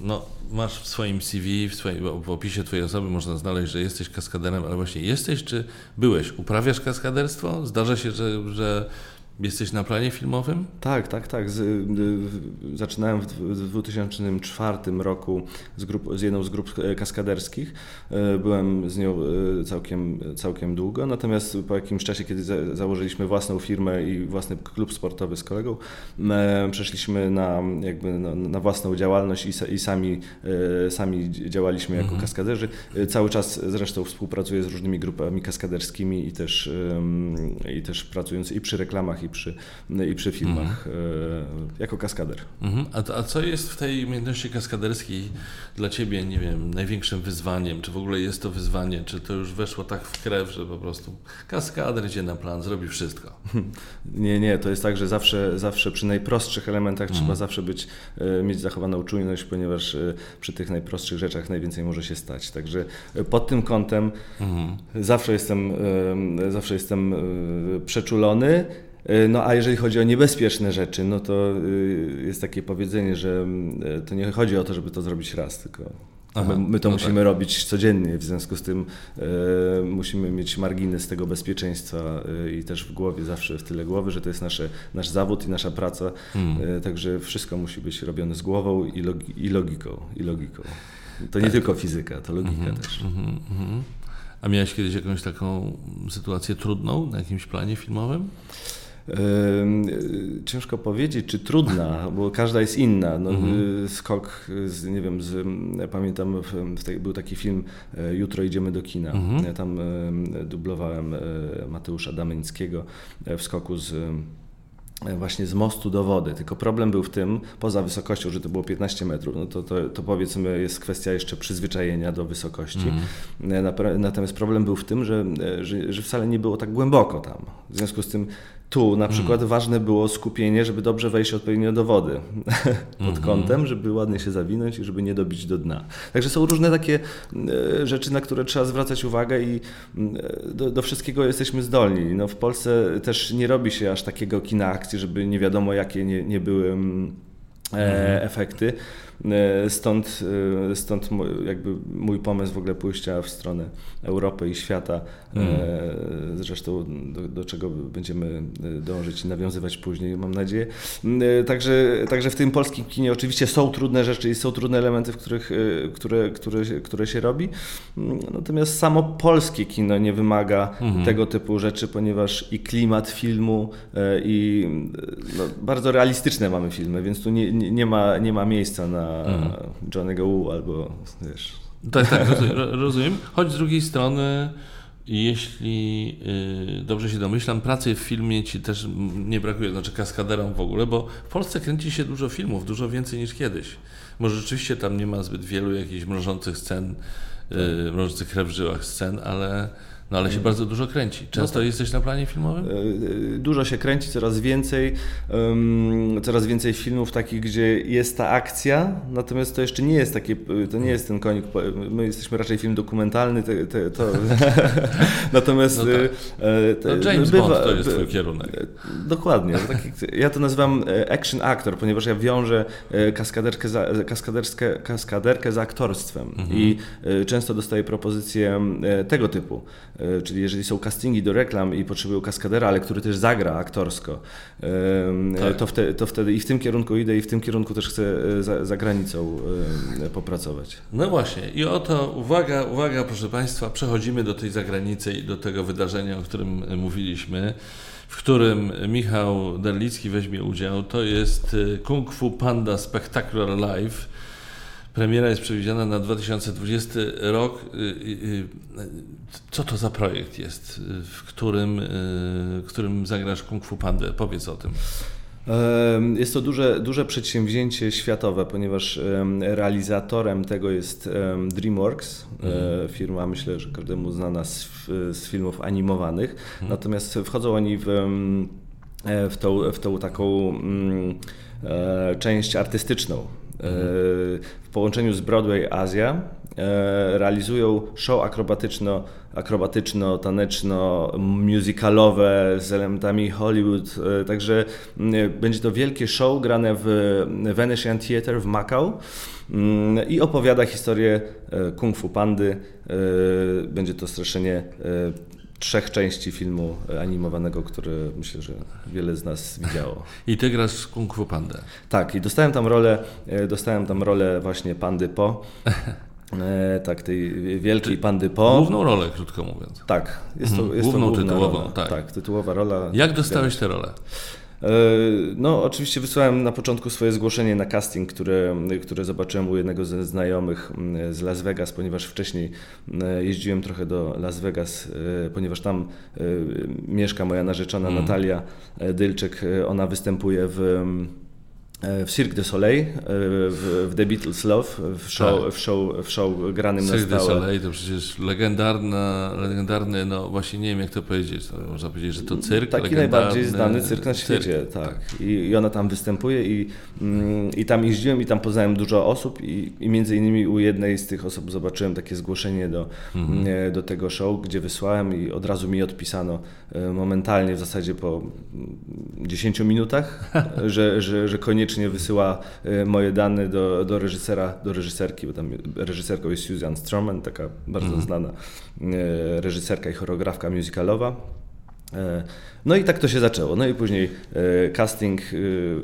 no, masz w swoim CV, w, w opisie Twojej osoby można znaleźć, że jesteś kaskaderem, ale właśnie jesteś czy byłeś? Uprawiasz kaskaderstwo? Zdarza się, że, że jesteś na planie filmowym? Tak, tak, tak. Z, y, y, zaczynałem w, dw- w 2004 roku z, grup, z jedną z grup e, kaskaderskich. E, Byłem z nią e, całkiem, całkiem długo, natomiast po jakimś czasie, kiedy za, założyliśmy własną firmę i własny klub sportowy z kolegą, przeszliśmy na, jakby na, na własną działalność i, i sami, sami działaliśmy jako kaskaderzy. E, Cały czas zresztą współpracuję z różnymi grupami kaskaderskimi i też, i też pracując i przy reklamach, i przy, i przy filmach e, jako kaskader. Mhm. A, a co jest w tej umiejętności kaskaderskiej dla Ciebie, nie wiem, największym wyzwaniem? Czy w ogóle jest to wyzwanie? Czy to już weszło tak w krew, że po prostu kaskader idzie na plan, zrobi wszystko? Nie, nie, to jest tak, że zawsze, zawsze przy najprostszych elementach trzeba zawsze być, e, mieć zachowaną czujność, ponieważ e, przy tych najprostszych rzeczach najwięcej może się stać. Także pod tym kątem zawsze jestem, zawsze jestem przeczulony. E, No a jeżeli chodzi o niebezpieczne rzeczy, no to e, jest takie powiedzenie, że e, to nie chodzi o to, żeby to zrobić raz, tylko Aha, my, my, to no musimy tak. robić codziennie, w związku z tym e, musimy mieć margines tego bezpieczeństwa e, i też w głowie, zawsze w tyle głowy, że to jest nasze, nasz zawód i nasza praca. Hmm. E, także wszystko musi być robione z głową i, logi, i logiką. I logiką. To nie tak. tylko fizyka, to logika mhm, też. Mhm, mhm. A miałeś kiedyś jakąś taką sytuację trudną na jakimś planie filmowym? Ciężko powiedzieć, czy trudna, bo każda jest inna. No, mhm. Skok, z, nie wiem, z, pamiętam, tej, był taki film e, Jutro idziemy do kina. Mhm. Ja tam dublowałem e, Mateusza Damenickiego w skoku z właśnie z mostu do wody. Tylko problem był w tym, poza wysokością, że to było 15 metrów, no to, to, to powiedzmy jest kwestia jeszcze przyzwyczajenia do wysokości. Mm. Natomiast problem był w tym, że, że, że, wcale nie było tak głęboko tam. W związku z tym tu na przykład mm. ważne było skupienie, żeby dobrze wejść odpowiednio do wody pod -hmm. kątem, żeby ładnie się zawinąć i żeby nie dobić do dna. Także są różne takie e, rzeczy, na które trzeba zwracać uwagę i mm, e, do, do, wszystkiego jesteśmy zdolni. No, w Polsce też nie robi się aż takiego kina akcji, żeby nie wiadomo jakie nie, nie były mm, e, efekty. E, stąd, stąd jakby mój pomysł w ogóle pójścia w stronę Europy i świata, mm. zresztą do, do, czego będziemy dążyć i nawiązywać później, mam nadzieję. Także, także w tym polskim kinie oczywiście są trudne rzeczy i są trudne elementy, w których, które, które, które się robi, natomiast samo polskie kino nie wymaga mm. tego typu rzeczy, ponieważ i klimat filmu i no, bardzo realistyczne mamy filmy, więc tu nie, nie, nie, ma, nie ma miejsca na mm. Johnny'ego albo wiesz. Tak, tak, rozumiem. Choć z drugiej strony, jeśli yy, dobrze się domyślam, pracy w filmie ci też nie brakuje, znaczy kaskaderom w ogóle, bo w Polsce kręci się dużo filmów, dużo więcej niż kiedyś. Może rzeczywiście tam nie ma zbyt wielu jakichś mrożących scen, yy, mrożących krew w żyłach scen, ale no ale się mm. bardzo dużo kręci. Często no tak. jesteś na planie filmowym? E, e, dużo się kręci, coraz więcej. Um, coraz więcej filmów takich, gdzie jest ta akcja, natomiast to jeszcze nie jest takie, to nie jest ten konik, my jesteśmy raczej film dokumentalny, te, te, to... natomiast... No, tak. E, no James bywa, Bond to jest twój kierunek. Dokładnie. Taki, ja to nazywam action actor, ponieważ ja wiążę kaskaderkę, za, kaskaderkę, kaskaderkę z aktorstwem mhm. i często dostaję propozycje tego typu E, czyli jeżeli są castingi do reklam i potrzebują kaskadera, ale który też zagra aktorsko, tak. to, wtedy, to wtedy i w tym kierunku idę i w tym kierunku też chcę e, za, za granicą popracować. No właśnie i oto uwaga, uwaga proszę Państwa, przechodzimy do tej zagranicy i do tego wydarzenia, o którym mówiliśmy w którym Michał Derlicki weźmie udział. To jest e, Kung Fu Panda Spectacular Live Premiera jest przewidziana na 2020 rok. Y, y, y, co to za projekt jest, w którym, w którym zagrasz Kung Fu Pandę? Powiedz o tym. Jest to duże, duże przedsięwzięcie światowe, ponieważ realizatorem tego jest DreamWorks, mhm. firma myślę, że każdemu znana z, z filmów animowanych. Mhm. Natomiast wchodzą oni w, w, tą, w tą taką mm, e, część artystyczną w połączeniu z Broadway Azja e, realizują show akrobatyczno, akrobatyczno, taneczno, musicalowe z elementami Hollywood. E, także będzie to wielkie show grane w Venetian Theatre w Macau mm, i opowiada historię e, Kung Fu Pandy. Będzie to straszenie trzech części filmu animowanego, które myślę, że wiele z nas widziało. I ty grasz Kung Fu Pandę. Tak, i dostałem tam rolę, e, dostałem tam rolę właśnie Pandy Po. E, tak, tej wielkiej pandy Po. Główną rolę, krótko mówiąc. Tak, jest to, jest Główną to główna tytułową, rola. Tak. tak, tytułowa rola. Jak dostałeś tę rolę? E, no, oczywiście wysłałem na początku swoje zgłoszenie na casting, które, które zobaczyłem u jednego ze znajomych mm, z Las Vegas, ponieważ wcześniej mm, jeździłem trochę do Las Vegas, e, ponieważ tam e, mieszka moja narzeczona mm. Natalia Dylczyk. Ona występuje w w Cirque du Soleil, e, w, w The Beatles Love, w show, tak. w show, w show granym Cirque na stałe. du Soleil to przecież legendarna, legendarny, no właśnie nie wiem jak to powiedzieć, to można powiedzieć, że to cyrk Taki najbardziej znany cyrk na świecie, cyrk, tak. tak. I, I ona tam występuje i, mm, i tam jeździłem i tam poznałem dużo osób i, i między innymi u jednej z tych osób zobaczyłem takie zgłoszenie do, mhm. E, do tego show, gdzie wysłałem i od razu mi odpisano e, momentalnie, w zasadzie po 10 minutach, że, że, że koniecznie automatycznie wysyła e, moje dane do, do reżysera, do reżyserki, bo tam reżyserką jest Susan Stroman, taka bardzo Mhm. znana e, reżyserka i choreografka musicalowa. E, No i tak to się zaczęło. No i później casting,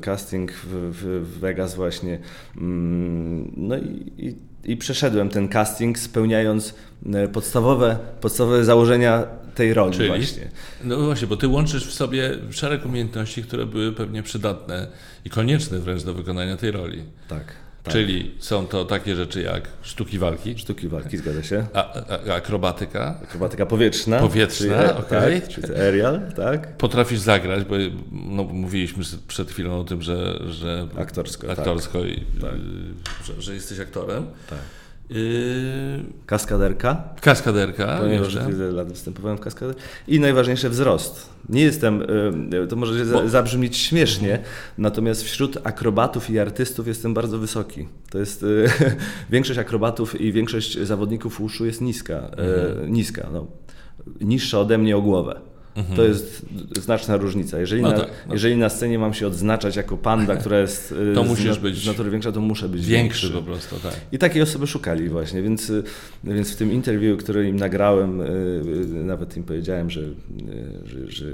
casting w Vegas właśnie. Mm, No i, i, i przeszedłem ten casting spełniając e, podstawowe, podstawowe założenia tej roli Czyli? właśnie. No właśnie, bo ty łączysz w sobie szereg umiejętności, które były pewnie przydatne i konieczne wręcz do wykonania tej roli. Tak. Tak. Czyli są to takie rzeczy jak sztuki walki, Sztuki walki, zgadza się. a, a, akrobatyka, Akrobatyka powietrzna. Powietrzna, czyli, okej. Tak, czyli aerial, tak? potrafisz zagrać, bo no, mówiliśmy przed chwilą o tym, że, że Aktorsko, tak. aktorsko i Tak. y, że, że jesteś aktorem. Tak. Y, Kaskaderka. kaskaderka Ponieważ wiele lat występowałem w kaskadę. I najważniejsze wzrost. Nie jestem, y, to może Bo- zabrzmieć śmiesznie, natomiast wśród akrobatów i artystów jestem bardzo wysoki. To jest, y, większość akrobatów i większość zawodników uszu jest niska. y, Niska, no. Niższa ode mnie o głowę. To jest znaczna różnica. Jeżeli, Mhm. No na, tak, no. jeżeli na scenie mam się odznaczać jako panda, która jest y, To z musisz na- być z natury większa, to muszę być Większy większy. po prostu, tak. I takiej osoby szukali właśnie, więc, y, więc w tym interwiu, które im nagrałem, y, nawet im powiedziałem, że, że, że,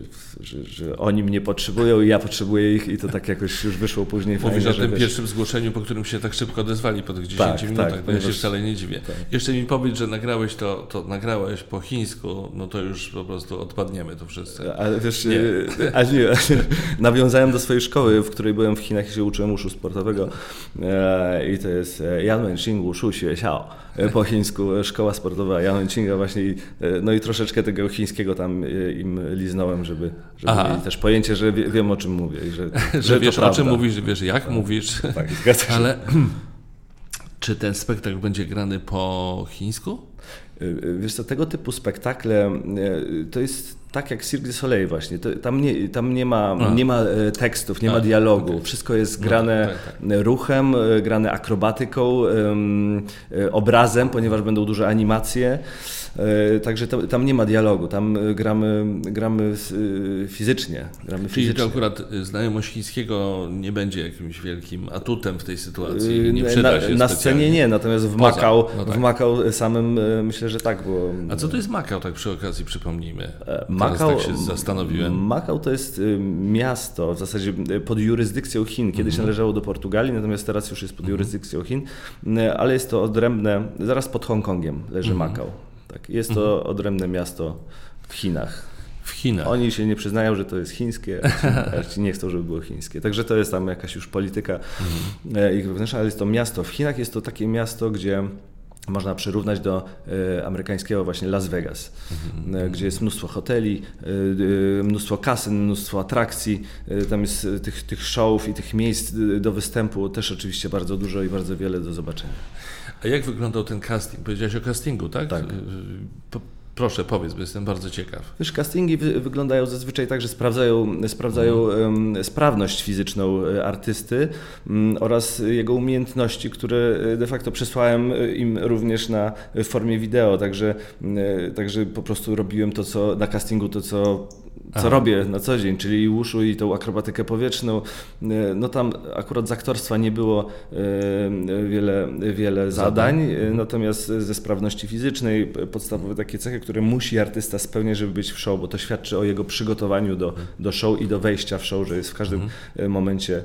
że, że oni mnie potrzebują i ja potrzebuję ich i to tak jakoś już wyszło później Mówisz fajnie, o tym wiesz- pierwszym zgłoszeniu, po którym się tak szybko odezwali po tych 10 Tak, minutach, tak, bo ja się ponieważ- wcale nie dziwię. tak. Jeszcze mi powiedz, że nagrałeś to, to nagrałeś po chińsku, no to już po prostu odpadniemy tu wszyscy. Ale wiesz, Nie. y, a nie, nawiązałem do swojej szkoły, w której byłem w Chinach i się uczyłem uszu sportowego e, i to jest e, Yan Wenxing Wushu Xuexiao, e, po chińsku e, szkoła sportowa Yan Wenxinga właśnie e, no i troszeczkę tego chińskiego tam e, im liznąłem, żeby, żeby Aha. mieli też pojęcie, że wie, wiem o czym mówię i że, Że to wiesz o czym mówisz, że wiesz jak mówisz, Tak, zgadza się. ale czy ten spektakl będzie grany po chińsku? Wiesz co, tego typu spektakle to jest tak jak Cirque du Soleil właśnie. To, tam, nie, tam nie ma, nie ma e, tekstów, nie A, ma dialogu. Wszystko jest No grane tak, tak, ruchem, e, grane akrobatyką, e, obrazem, ponieważ będą duże animacje. E, Także to, tam nie ma dialogu, tam e, gramy, gramy e, fizycznie. Gramy Czyli fizycznie. to akurat znajomość chińskiego nie będzie jakimś wielkim atutem w tej sytuacji, nie przyda na, się na scenie nie, natomiast w Poza, Makał, no tak. w Makał samym myślę, że tak, bo A co to jest Makao, tak przy okazji przypomnijmy? Teraz Makao, tak się zastanowiłem. Makao to jest miasto w zasadzie pod jurysdykcją Chin. Kiedyś Mhm. należało do Portugalii, natomiast teraz już jest pod jurysdykcją Chin, ale jest to odrębne, zaraz pod Hongkongiem leży Mhm. Makao. Tak, jest to odrębne miasto w Chinach. W Chinach. Oni się nie przyznają, że to jest chińskie, a ci- nie chcą, żeby było chińskie. Także to jest tam jakaś już polityka Mhm. e, ich wewnętrzna, ale jest to miasto. W Chinach jest to takie miasto, gdzie można przyrównać do e, amerykańskiego właśnie Las Vegas, Mhm. e, gdzie jest mnóstwo hoteli, e, e, mnóstwo kasyn, mnóstwo atrakcji. Tam jest tych, tych showów i tych miejsc do występu też oczywiście bardzo dużo i bardzo wiele do zobaczenia. A jak wyglądał ten casting? Powiedziałeś o castingu, tak? Tak. Po, proszę, powiedz, bo jestem bardzo ciekaw. Wiesz, castingi wy, wyglądają zazwyczaj tak, że sprawdzają, sprawdzają em, sprawność fizyczną e, artysty mm, oraz jego umiejętności, które e, de facto przesłałem e, im również na w formie wideo, także, e, także po prostu robiłem to, co na castingu, to co co Aha. robię na co dzień, czyli i uszu i tą akrobatykę powietrzną. E, No tam akurat z aktorstwa nie było e, wiele, wiele zadań, e, natomiast ze sprawności fizycznej podstawowe takie cechy, które musi artysta spełniać, żeby być w show, bo to świadczy o jego przygotowaniu do, do show i do wejścia w show, że jest w każdym e, momencie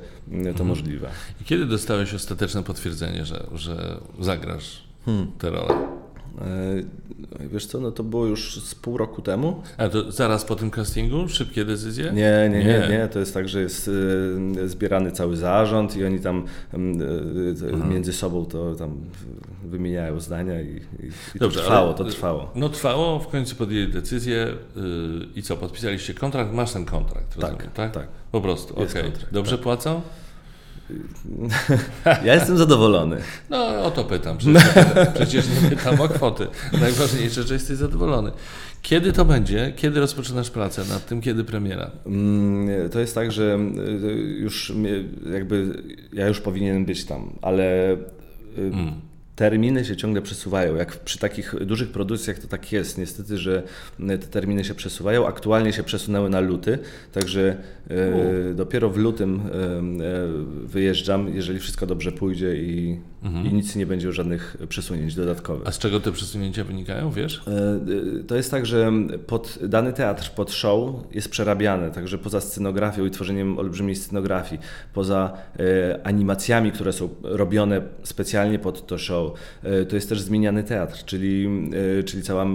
to możliwe. I kiedy dostałeś ostateczne potwierdzenie, że, że zagrasz Hmm. tę rolę? E, Wiesz co, no to było już z pół roku temu. A to zaraz po tym castingu? Szybkie decyzje? Nie, nie, nie, Nie. To jest tak, że jest e, zbierany cały zarząd i oni tam e, między sobą to tam wymieniają zdania i, i, i to Dobrze, trwało, to trwało. No trwało, w końcu podjęli decyzję yy, i co, podpisaliście kontrakt? Masz ten kontrakt, Tak, rozumiem, tak? tak. Po prostu, okej. kontrakt, Dobrze tak. płacą? Ja jestem zadowolony. No o to pytam, przecież, przecież nie pytam o kwoty. Najważniejsze, że jesteś zadowolony. Kiedy to będzie? Kiedy rozpoczynasz pracę nad tym? Kiedy premiera? Mm, To jest tak, że y, już jakby ja już powinienem być tam, ale y, terminy się ciągle przesuwają. Jak przy takich dużych produkcjach to tak jest niestety, że te terminy się przesuwają. Aktualnie się przesunęły na luty, także e, dopiero w lutym e, e, wyjeżdżam, jeżeli wszystko dobrze pójdzie i, mhm. i nic nie będzie żadnych przesunięć dodatkowych. A z czego te przesunięcia wynikają, wiesz? To jest tak, że pod dany teatr, pod show jest przerabiany, także poza scenografią i tworzeniem olbrzymiej scenografii, poza animacjami, które są robione specjalnie pod to show, e, to jest też zmieniany teatr, czyli, e, czyli cała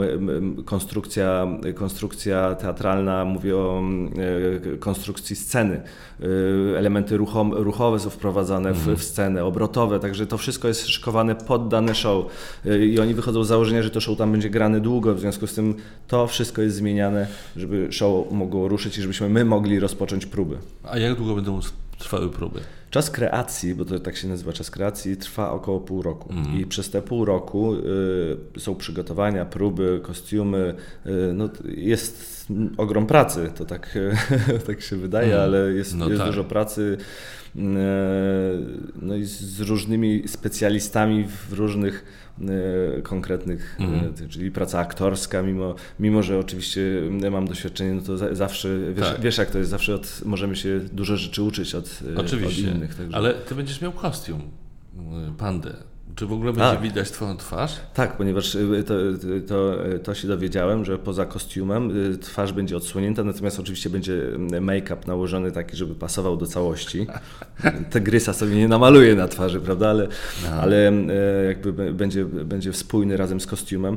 konstrukcja, konstrukcja teatralna, mówię o konstrukcji sceny. Elementy ruchom, ruchowe są wprowadzane w, mhm. w scenę, obrotowe, także to wszystko jest szykowane pod dane show i oni wychodzą z założenia, że to show tam będzie grane długo, w związku z tym to wszystko jest zmieniane, żeby show mogło ruszyć i żebyśmy my mogli rozpocząć próby. A jak długo będą trwały próby? Czas kreacji, bo to tak się nazywa czas kreacji, trwa około pół roku. Mm. I przez te pół roku y, są przygotowania, próby, kostiumy. Y, no, jest ogrom pracy, to tak, tak się wydaje, mm. ale jest, no jest tak. dużo pracy. Y, no i z różnymi specjalistami w różnych konkretnych, mm. czyli praca aktorska, mimo, mimo że oczywiście mam doświadczenie, no to zawsze, wiesz, tak. wiesz jak to jest, zawsze od, możemy się dużo rzeczy uczyć od, oczywiście, od innych. Także. Ale ty będziesz miał kostium, pandę. Czy w ogóle będzie A, widać Twoją twarz? Tak, ponieważ y, to, to, to się dowiedziałem, że poza kostiumem y, twarz będzie odsłonięta, natomiast oczywiście będzie make-up nałożony taki, żeby pasował do całości. grysa sobie nie namaluje na twarzy, prawda? Ale, ale y, jakby będzie, będzie spójny razem z kostiumem.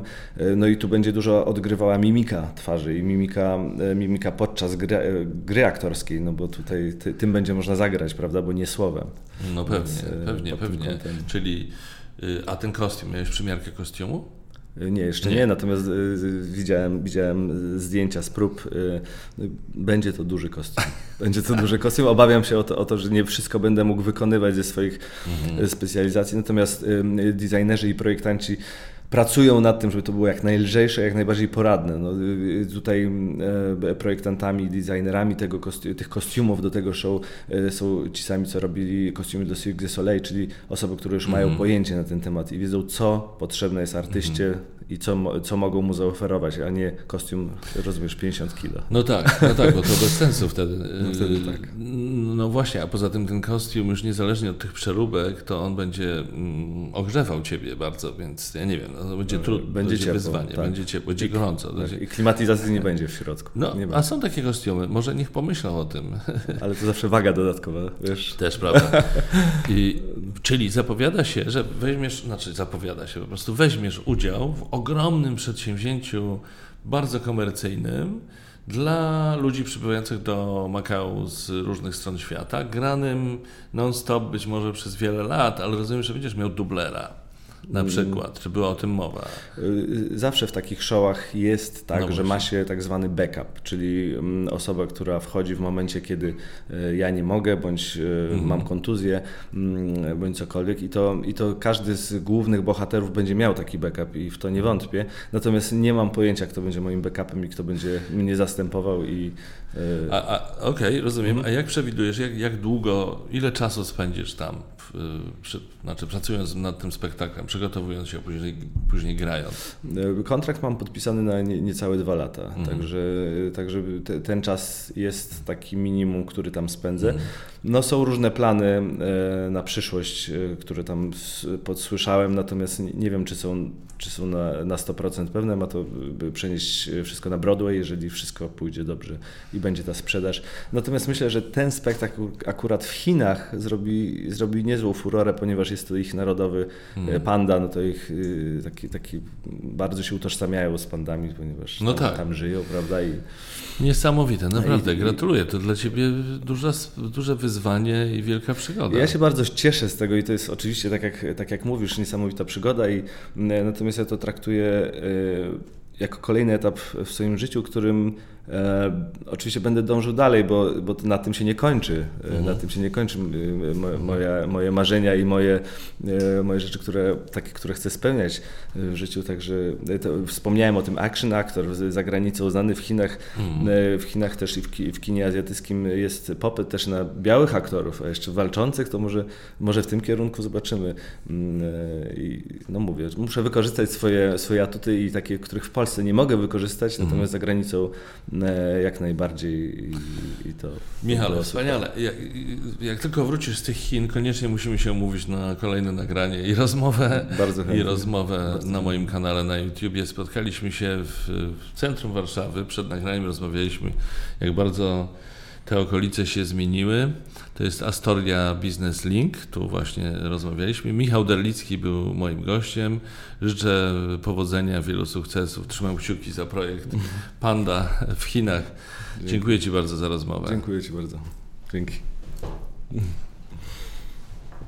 No i tu będzie dużo odgrywała mimika twarzy i mimika, mimika podczas gry, gry aktorskiej, no bo tutaj ty, tym będzie można zagrać, prawda? Bo nie słowem. No pewnie, Więc, pewnie, pewnie. Czyli Y, a ten kostium, miałeś przymiarkę kostiumu? Y, nie, jeszcze nie, nie natomiast y, widziałem, widziałem zdjęcia z prób. Będzie to duży kostium. Będzie to duży kostium. Obawiam się o to, o to, że nie wszystko będę mógł wykonywać ze swoich mhm. specjalizacji, natomiast designerzy i projektanci pracują nad tym, żeby to było jak najlżejsze, jak najbardziej poradne. No, tutaj e, projektantami, designerami tego kosti tych kostiumów do tego show są ci sami, co robili kostiumy do Cirque du Soleil, czyli osoby, które już mm -hmm. mają mhm. pojęcie na ten temat i wiedzą, co potrzebne jest artyście, mm -hmm i co, co mogą mu zaoferować, a nie kostium, rozumiesz, 50 kilo. No tak, no tak, bo to bez sensu wtedy. No, wtedy tak. no właśnie, a poza tym ten kostium już niezależnie od tych przeróbek, to on będzie mm, ogrzewał ciebie bardzo, więc ja nie wiem, będzie trudno, będzie, będzie wyzwanie, tak. będzie ciepło, będzie gorąco. Tak. I klimatyzacji nie będzie w środku. No, a są takie kostiumy, może niech pomyślą o tym. Ale to zawsze waga dodatkowa, wiesz. Też prawda. I, czyli zapowiada się, że weźmiesz, znaczy zapowiada się, po prostu weźmiesz udział w ogromnym przedsięwzięciu, bardzo komercyjnym, dla ludzi przybywających do Makao z różnych stron świata, granym non-stop być może przez wiele lat, ale rozumiem, że będziesz miał dublera na mm. przykład? Czy była o tym mowa? Y, zawsze w takich showach jest tak, no że ma się tak zwany backup, czyli mm, osoba, która wchodzi w momencie, kiedy y, ja nie mogę, bądź y, mhm. mam kontuzję, mm, bądź cokolwiek i to, i to każdy z głównych bohaterów będzie miał taki backup i w to nie wątpię. Natomiast nie mam pojęcia, kto będzie moim backupem i kto będzie mnie zastępował i a, a Okej, okay, rozumiem. Mhm. A jak przewidujesz, jak, jak długo, ile czasu spędzisz tam, w, przy, znaczy pracując nad tym spektaklem, przygotowując się, później, później grając? E, kontrakt mam podpisany na nie, niecałe dwa lata, mhm. także, także te, ten czas jest taki minimum, który tam spędzę. Mhm. No są różne plany e, na przyszłość, e, które tam podsłyszałem, natomiast nie wiem, czy są, czy są na, na 100% pewne. Ma to przenieść wszystko na Broadway, jeżeli wszystko pójdzie dobrze i będzie ta sprzedaż. Natomiast myślę, że ten spektakl akurat w Chinach zrobi, zrobi niezłą furorę, ponieważ jest to ich narodowy hmm. panda, no to ich taki, taki bardzo się utożsamiają z pandami, ponieważ no tam, tak. tam żyją, prawda? I, Niesamowite, naprawdę. No i, Gratuluję. To dla Ciebie duże, duże wyzwanie i wielka przygoda. Ja się bardzo cieszę z tego i to jest oczywiście, tak jak, tak jak mówisz, niesamowita przygoda i natomiast ja to traktuję jako kolejny etap w swoim życiu, którym E, oczywiście będę dążył dalej, bo, bo na tym się nie kończy. Mhm. Na tym się nie kończy moja, moje marzenia i moje, moje rzeczy, które, takie, które chcę spełniać w życiu. Także wspomniałem o tym Action Actor za granicą, znany w Chinach. Mhm. W Chinach też i w, w kinie azjatyckim jest popyt też na białych aktorów, a jeszcze walczących, to może, może w tym kierunku zobaczymy. Mm, I no mówię, muszę wykorzystać swoje, swoje atuty i takie, których w Polsce nie mogę wykorzystać, mhm. natomiast za granicą e, jak najbardziej i, i to. Michał, wspaniale. Jak, jak, tylko wrócisz z tych Chin, koniecznie musimy się umówić na kolejne nagranie i rozmowę. Bardzo chętnie. I rozmowę Bardzo na moim kanale na YouTubie. Spotkaliśmy się w, w centrum Warszawy. Przed nagraniem rozmawialiśmy, jak bardzo te okolice się zmieniły. To jest Astoria Business Link, tu właśnie rozmawialiśmy. Michał Derlicki był moim gościem. Życzę powodzenia, wielu sukcesów. Trzymam kciuki za projekt Panda w Chinach. Dziękuję Ci bardzo za rozmowę. Dziękuję Ci bardzo. Dzięki.